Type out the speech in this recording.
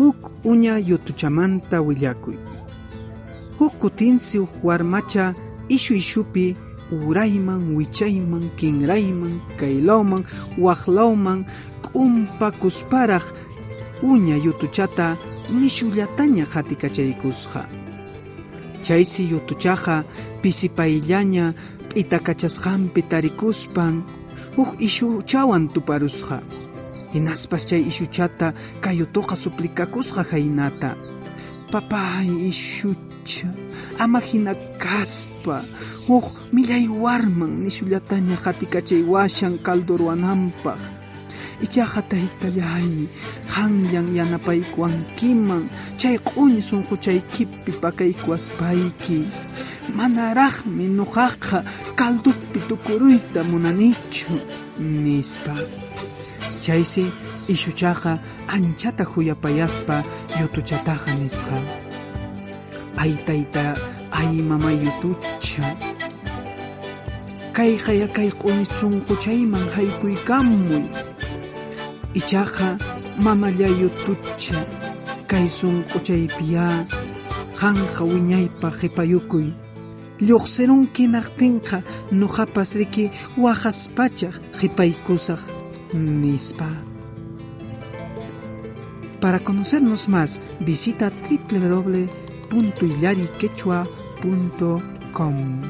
huk uña yutuchamanta willakuy. Huk kutinsi huk warmacha ishu ishupi urayman, wichayman, kinrayman, kaylawman, waqlawman, k'umpa kusparaq uña yutuchata nishullataña qatikachaykusqa. Chaysi yutuchaqa pisipayllaña p'itaqachasqanpi tarikuspan huk ishuchawan tuparusqa. Hinaspas chay ishuchata kayutuqa suplikakusqa haynata. Papay ishucha, ama hina kaspa, huk millay warman nishullataña qatikachaywashan caldo ruwananpaq. Ichaqa taytallay, qanllan yanapaykuwankiman chay q'uñi sunquchaykipi pakaykuwaspayki. Manaraqmi nuqaqa caldupi tukuruyta munanichu, nispa. Chaysi ishuchaqa anchata huyapayaspa yutuchataqa nisqa. Ay tayta, ay mamay yutucha. Kay qaya kay q'uñi sunquchayman haykuykamuy. Ichaqa mamallay yutucha, kay sunquchaypiya qanqa wiñaypa qhipayukuy. Lluqsirunki naqtinqa nispa. Para conocernos más, visita www.illariquechua.com.